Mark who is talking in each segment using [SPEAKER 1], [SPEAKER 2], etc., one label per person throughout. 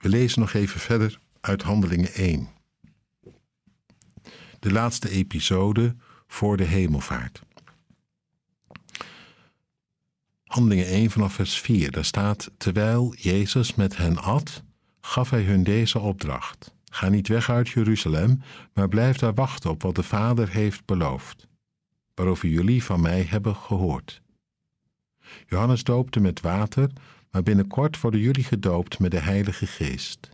[SPEAKER 1] We lezen nog even verder uit Handelingen 1. De laatste episode voor de hemelvaart. Handelingen 1 vanaf vers 4. Daar staat: Terwijl Jezus met hen at, gaf hij hun deze opdracht: Ga niet weg uit Jeruzalem, maar blijf daar wachten op wat de Vader heeft beloofd, waarover jullie van mij hebben gehoord. Johannes doopte met water, maar binnenkort worden jullie gedoopt met de Heilige Geest.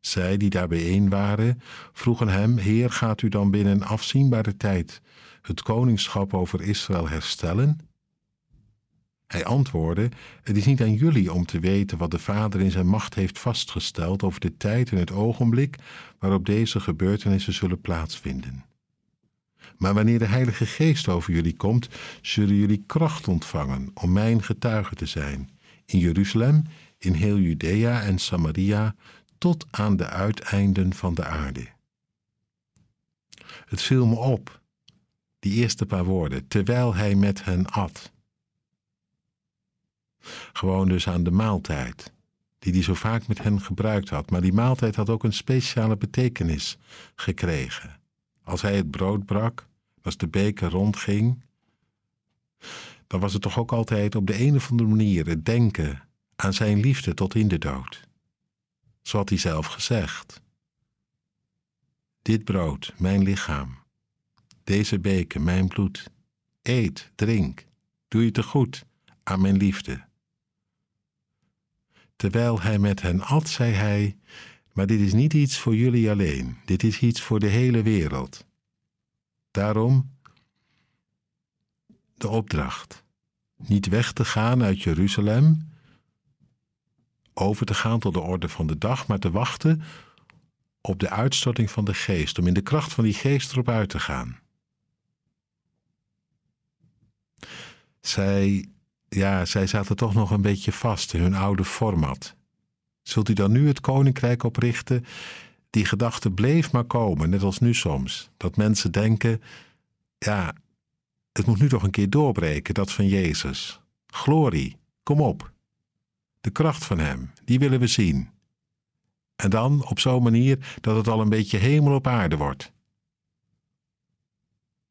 [SPEAKER 1] Zij die daar bijeen waren, vroegen hem: Heer, gaat u dan binnen een afzienbare tijd het koningschap over Israël herstellen? Hij antwoordde: Het is niet aan jullie om te weten wat de Vader in zijn macht heeft vastgesteld over de tijd en het ogenblik waarop deze gebeurtenissen zullen plaatsvinden. Maar wanneer de Heilige Geest over jullie komt, zullen jullie kracht ontvangen om mijn getuige te zijn in Jeruzalem, in heel Judea en Samaria, tot aan de uiteinden van de aarde. Het viel me op, die eerste paar woorden, terwijl hij met hen at. Gewoon dus aan de maaltijd, die hij zo vaak met hen gebruikt had. Maar die maaltijd had ook een speciale betekenis gekregen. Als hij het brood brak, als de beker rondging, dan was het toch ook altijd op de een of andere manier het denken aan zijn liefde tot in de dood. Zo had hij zelf gezegd. Dit brood, mijn lichaam, deze beker, mijn bloed, eet, drink, doe je te goed aan mijn liefde. Terwijl hij met hen at, zei hij: Maar dit is niet iets voor jullie alleen, dit is iets voor de hele wereld. Daarom de opdracht: niet weg te gaan uit Jeruzalem, over te gaan tot de orde van de dag, maar te wachten op de uitstorting van de geest, om in de kracht van die geest erop uit te gaan. Zij ja, zij zaten toch nog een beetje vast in hun oude format. Zult u dan nu het koninkrijk oprichten? Die gedachte bleef maar komen, net als nu soms. Dat mensen denken: ja, het moet nu toch een keer doorbreken, dat van Jezus. Glorie, kom op. De kracht van Hem, die willen we zien. En dan op zo'n manier dat het al een beetje hemel op aarde wordt.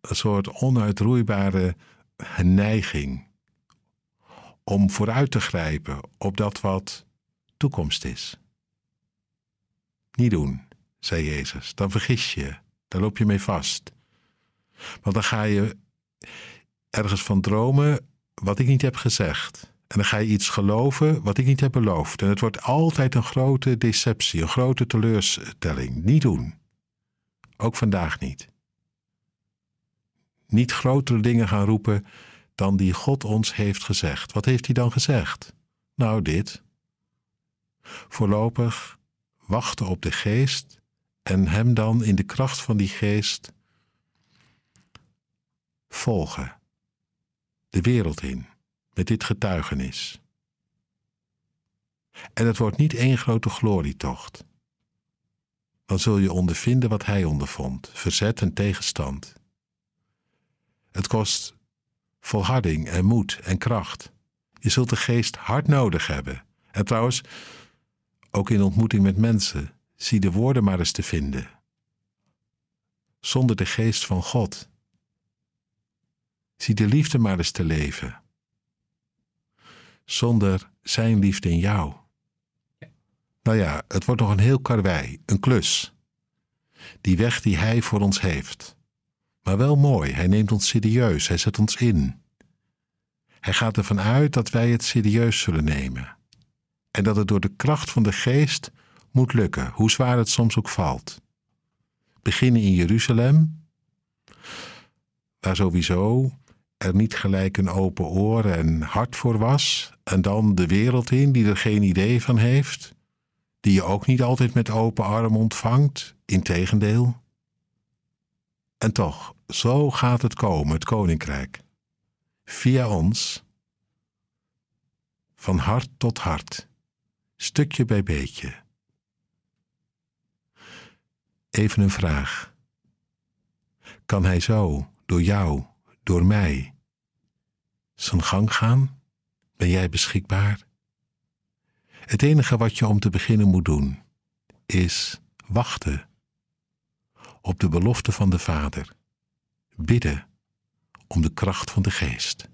[SPEAKER 1] Een soort onuitroeibare neiging om vooruit te grijpen op dat wat toekomst is. Niet doen, zei Jezus, dan vergis je, dan loop je mee vast. Want dan ga je ergens van dromen wat ik niet heb gezegd. En dan ga je iets geloven wat ik niet heb beloofd. En het wordt altijd een grote deceptie, een grote teleurstelling. Niet doen. Ook vandaag niet. Niet grotere dingen gaan roepen dan die God ons heeft gezegd. Wat heeft hij dan gezegd? Nou, dit. Voorlopig wachten op de geest en hem dan in de kracht van die geest volgen. De wereld in, met dit getuigenis. En het wordt niet één grote glorietocht. Dan zul je ondervinden wat hij ondervond, verzet en tegenstand. Het kost volharding en moed en kracht. Je zult de geest hard nodig hebben. En trouwens, ook in ontmoeting met mensen, zie de woorden maar eens te vinden. Zonder de geest van God. Zie de liefde maar eens te leven. Zonder zijn liefde in jou. Nou ja, het wordt nog een heel karwei, een klus. Die weg die hij voor ons heeft. Maar wel mooi, hij neemt ons serieus, hij zet ons in. Hij gaat ervan uit dat wij het serieus zullen nemen. En dat het door de kracht van de geest moet lukken, hoe zwaar het soms ook valt. Beginnen in Jeruzalem, waar sowieso er niet gelijk een open oor en hart voor was, en dan de wereld in die er geen idee van heeft, die je ook niet altijd met open arm ontvangt, integendeel. En toch, zo gaat het komen, het koninkrijk. Via ons, van hart tot hart, stukje bij beetje. Even een vraag. Kan hij zo, door jou, door mij, zijn gang gaan? Ben jij beschikbaar? Het enige wat je om te beginnen moet doen, is wachten op de belofte van de Vader, bidden om de kracht van de Geest.